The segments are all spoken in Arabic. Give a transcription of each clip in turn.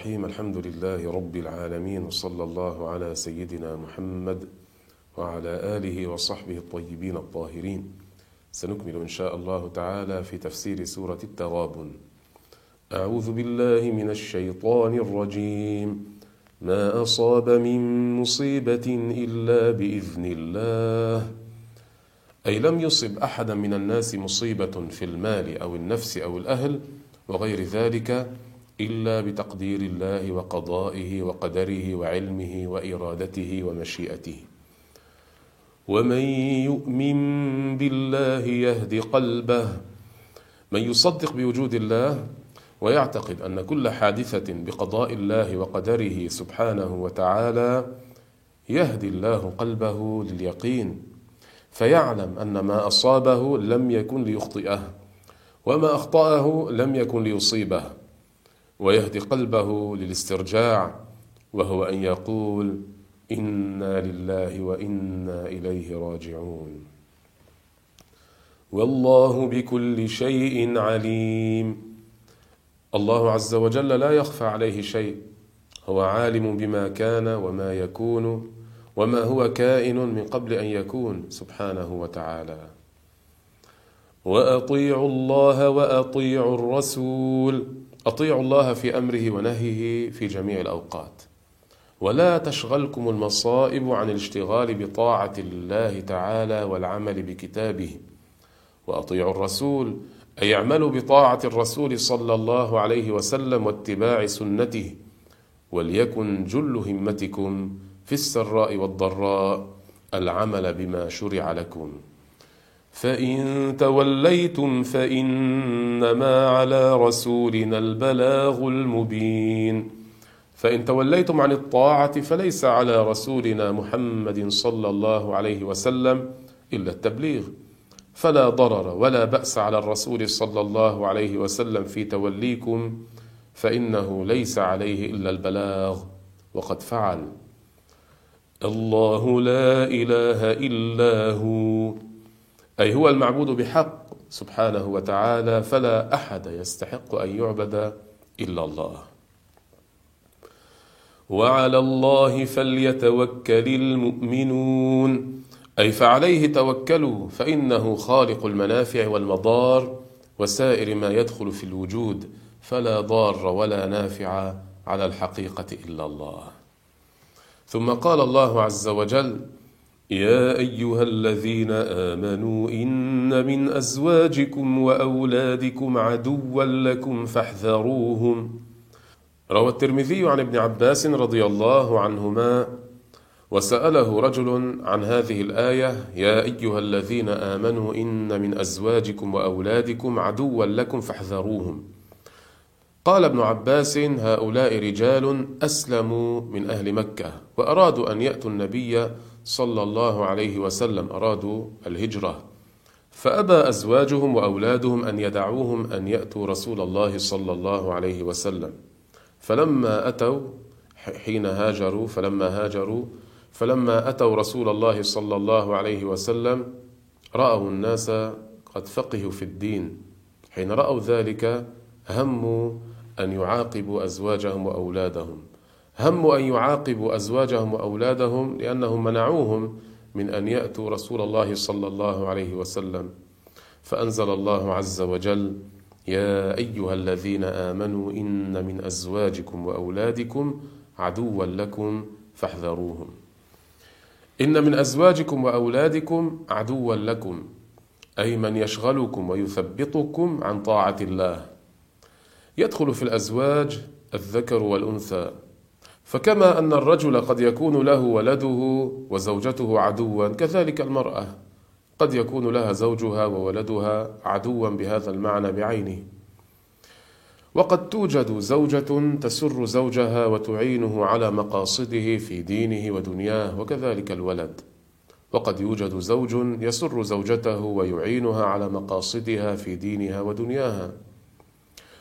الرحيم الحمد لله رب العالمين وصلى الله على سيدنا محمد وعلى آله وصحبه الطيبين الطاهرين. سنكمل إن شاء الله تعالى في تفسير سورة التغابن. أعوذ بالله من الشيطان الرجيم. ما أصاب من مصيبة إلا بإذن الله. أي لم يصب أحدا من الناس مصيبة في المال أو النفس أو الأهل وغير ذلك إلا بتقدير الله وقضائه وقدره وعلمه وإرادته ومشيئته. ومن يؤمن بالله يهد قلبه من يصدق بوجود الله ويعتقد أن كل حادثة بقضاء الله وقدره سبحانه وتعالى يهدي الله قلبه لليقين فيعلم أن ما أصابه لم يكن ليخطئه وما أخطأه لم يكن ليصيبه. ويهدي قلبه للاسترجاع وهو أن يقول إنا لله وإنا إليه راجعون. والله بكل شيء عليم. الله عز وجل لا يخفى عليه شيء. هو عالم بما كان وما يكون وما هو كائن من قبل أن يكون سبحانه وتعالى. وأطيعوا الله وأطيعوا الرسول. أطيعوا الله في أمره ونهيه في جميع الأوقات. ولا تشغلكم المصائب عن الاشتغال بطاعة الله تعالى والعمل بكتابه. وأطيعوا الرسول أي اعملوا بطاعة الرسول صلى الله عليه وسلم واتباع سنته. وليكن جل همتكم في السراء والضراء العمل بما شرع لكم. فإن توليتم فإنما على رسولنا البلاغ المبين. فإن توليتم عن الطاعة فليس على رسولنا محمد صلى الله عليه وسلم إلا التبليغ. فلا ضرر ولا بأس على الرسول صلى الله عليه وسلم في توليكم فإنه ليس عليه إلا البلاغ. وقد فعل. الله لا إله إلا هو. أي هو المعبود بحق سبحانه وتعالى فلا أحد يستحق أن يعبد إلا الله. وعلى الله فليتوكل المؤمنون. أي فعليه توكلوا فإنه خالق المنافع والمضار وسائر ما يدخل في الوجود فلا ضار ولا نافع على الحقيقة إلا الله. ثم قال الله عز وجل يا أيها الذين آمنوا إن من أزواجكم وأولادكم عدوا لكم فاحذروهم. روى الترمذي عن ابن عباس رضي الله عنهما وسأله رجل عن هذه الآية يا أيها الذين آمنوا إن من أزواجكم وأولادكم عدوا لكم فاحذروهم. قال ابن عباس هؤلاء رجال أسلموا من أهل مكة وأرادوا أن يأتوا النبي صلى الله عليه وسلم أرادوا الهجرة. فأبى أزواجهم وأولادهم أن يدعوهم أن يأتوا رسول الله صلى الله عليه وسلم. فلما أتوا حين هاجروا فلما هاجروا فلما أتوا رسول الله صلى الله عليه وسلم رأوا الناس قد فقهوا في الدين. حين رأوا ذلك هموا أن يعاقبوا أزواجهم وأولادهم. هموا أن يعاقبوا أزواجهم وأولادهم لأنهم منعوهم من أن يأتوا رسول الله صلى الله عليه وسلم. فأنزل الله عز وجل يا أيها الذين آمنوا إن من أزواجكم وأولادكم عدوا لكم فاحذروهم. إن من أزواجكم وأولادكم عدوا لكم أي من يشغلكم ويثبطكم عن طاعة الله. يدخل في الأزواج الذكر والأنثى. فكما أن الرجل قد يكون له ولده وزوجته عدوا كذلك المرأة قد يكون لها زوجها وولدها عدوا بهذا المعنى بعينه. وقد توجد زوجة تسر زوجها وتعينه على مقاصده في دينه ودنياه وكذلك الولد. وقد يوجد زوج يسر زوجته ويعينها على مقاصدها في دينها ودنياها.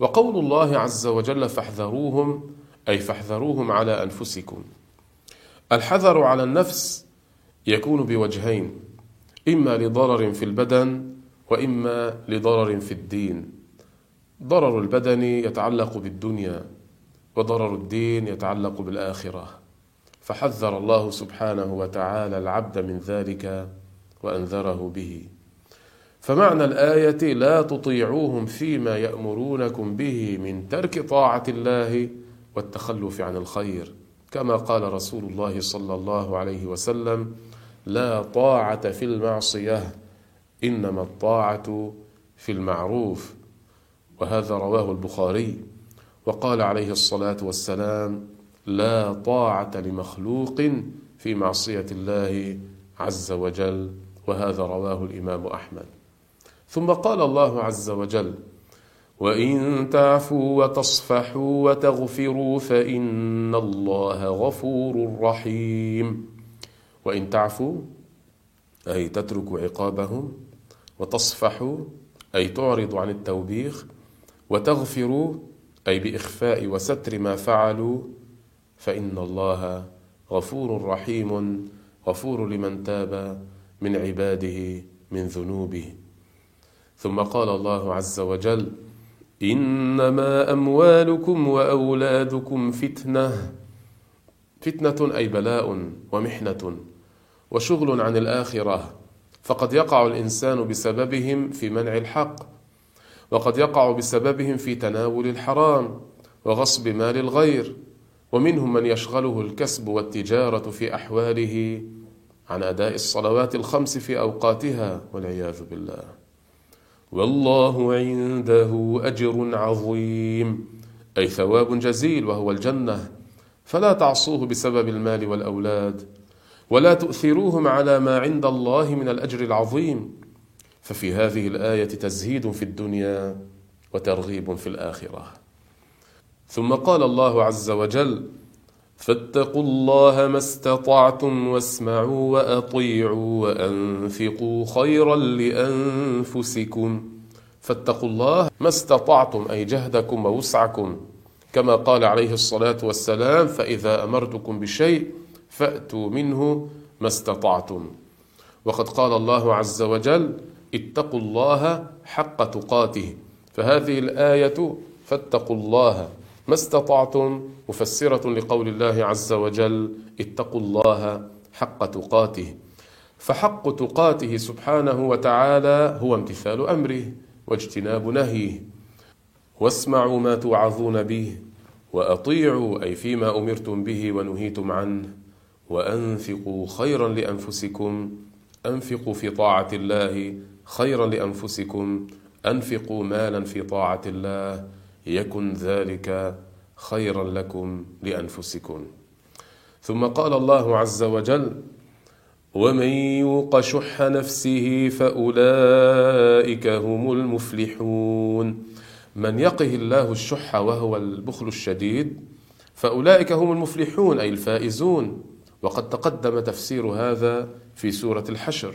وقول الله عز وجل فاحذروهم أي فاحذروهم على أنفسكم. الحذر على النفس يكون بوجهين إما لضرر في البدن وإما لضرر في الدين. ضرر البدن يتعلق بالدنيا وضرر الدين يتعلق بالآخرة. فحذر الله سبحانه وتعالى العبد من ذلك وأنذره به. فمعنى الآية لا تطيعوهم فيما يأمرونكم به من ترك طاعة الله والتخلف عن الخير. كما قال رسول الله صلى الله عليه وسلم لا طاعة في المعصية إنما الطاعة في المعروف. وهذا رواه البخاري. وقال عليه الصلاة والسلام لا طاعة لمخلوق في معصية الله عز وجل. وهذا رواه الإمام أحمد. ثم قال الله عز وجل وإن تعفوا وتصفحوا وتغفروا فإن الله غفور رحيم. وإن تعفوا أي تتركوا عقابهم وتصفحوا أي تعرضوا عن التوبيخ وتغفروا أي بإخفاء وستر ما فعلوا فإن الله غفور رحيم غفور لمن تاب من عباده من ذنوبه. ثم قال الله عز وجل إنما أموالكم وأولادكم فتنة. فتنة أي بلاء ومحنة وشغل عن الآخرة. فقد يقع الإنسان بسببهم في منع الحق وقد يقع بسببهم في تناول الحرام وغصب مال الغير. ومنهم من يشغله الكسب والتجارة في أحواله عن أداء الصلوات الخمس في أوقاتها والعياذ بالله. والله عنده أجر عظيم. أي ثواب جزيل وهو الجنة. فلا تعصوه بسبب المال والأولاد. ولا تؤثروهم على ما عند الله من الأجر العظيم. ففي هذه الآية تزهيد في الدنيا وترغيب في الآخرة. ثم قال الله عز وجل فاتقوا الله ما استطعتم واسمعوا وأطيعوا وأنفقوا خيرا لأنفسكم. فاتقوا الله ما استطعتم أي جهدكم ووسعكم. كما قال عليه الصلاة والسلام فإذا أمرتكم بشيء فأتوا منه ما استطعتم. وقد قال الله عز وجل اتقوا الله حق تقاته. فهذه الآية فاتقوا الله. ما استطعتم مفسرة لقول الله عز وجل اتقوا الله حق تقاته. فحق تقاته سبحانه وتعالى هو امتثال أمره واجتناب نهيه. واسمعوا ما توعظون به وأطيعوا أي فيما أمرتم به ونهيتم عنه. وأنفقوا خيرا لأنفسكم أنفقوا في طاعة الله خيرا لأنفسكم أنفقوا مالا في طاعة الله. يكن ذلك خيرا لكم لأنفسكم. ثم قال الله عز وجل ومن يوق شح نفسه فأولئك هم المفلحون. من يقه الله الشح وهو البخل الشديد فأولئك هم المفلحون أي الفائزون. وقد تقدم تفسير هذا في سورة الحشر.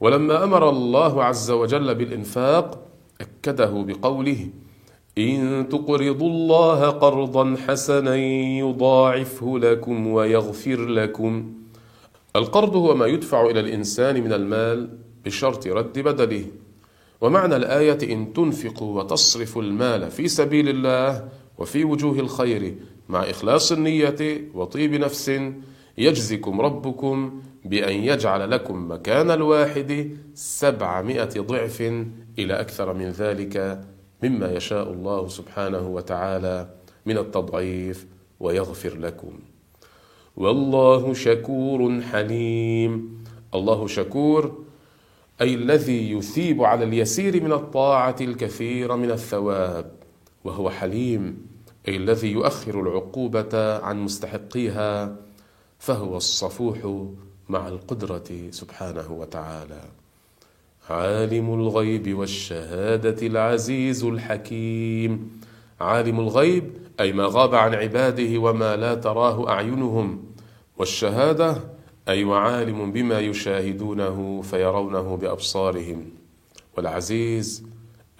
ولما أمر الله عز وجل بالإنفاق أكده بقوله إن تقرضوا الله قرضا حسنا يضاعفه لكم ويغفر لكم. القرض هو ما يدفع إلى الإنسان من المال بشرط رد بدله. ومعنى الآية إن تنفقوا وتصرفوا المال في سبيل الله وفي وجوه الخير مع إخلاص النية وطيب نفس يجزكم ربكم بأن يجعل لكم مكان الواحد سبعمائة ضعف إلى أكثر من ذلك مما يشاء الله سبحانه وتعالى من التضعيف ويغفر لكم. والله شكور حليم. الله شكور أي الذي يثيب على اليسير من الطاعة الكثير من الثواب وهو حليم أي الذي يؤخر العقوبة عن مستحقيها فهو الصفوح مع القدرة سبحانه وتعالى. عالم الغيب والشهادة العزيز الحكيم. عالم الغيب أي ما غاب عن عباده وما لا تراه أعينهم. والشهادة أي وعالم بما يشاهدونه فيرونه بأبصارهم. والعزيز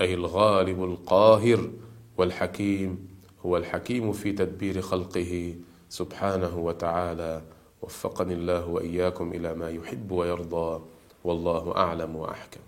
أي الغالب القاهر والحكيم هو الحكيم في تدبير خلقه سبحانه وتعالى. وفقني الله وإياكم إلى ما يحب ويرضى. والله أعلم وأحكم.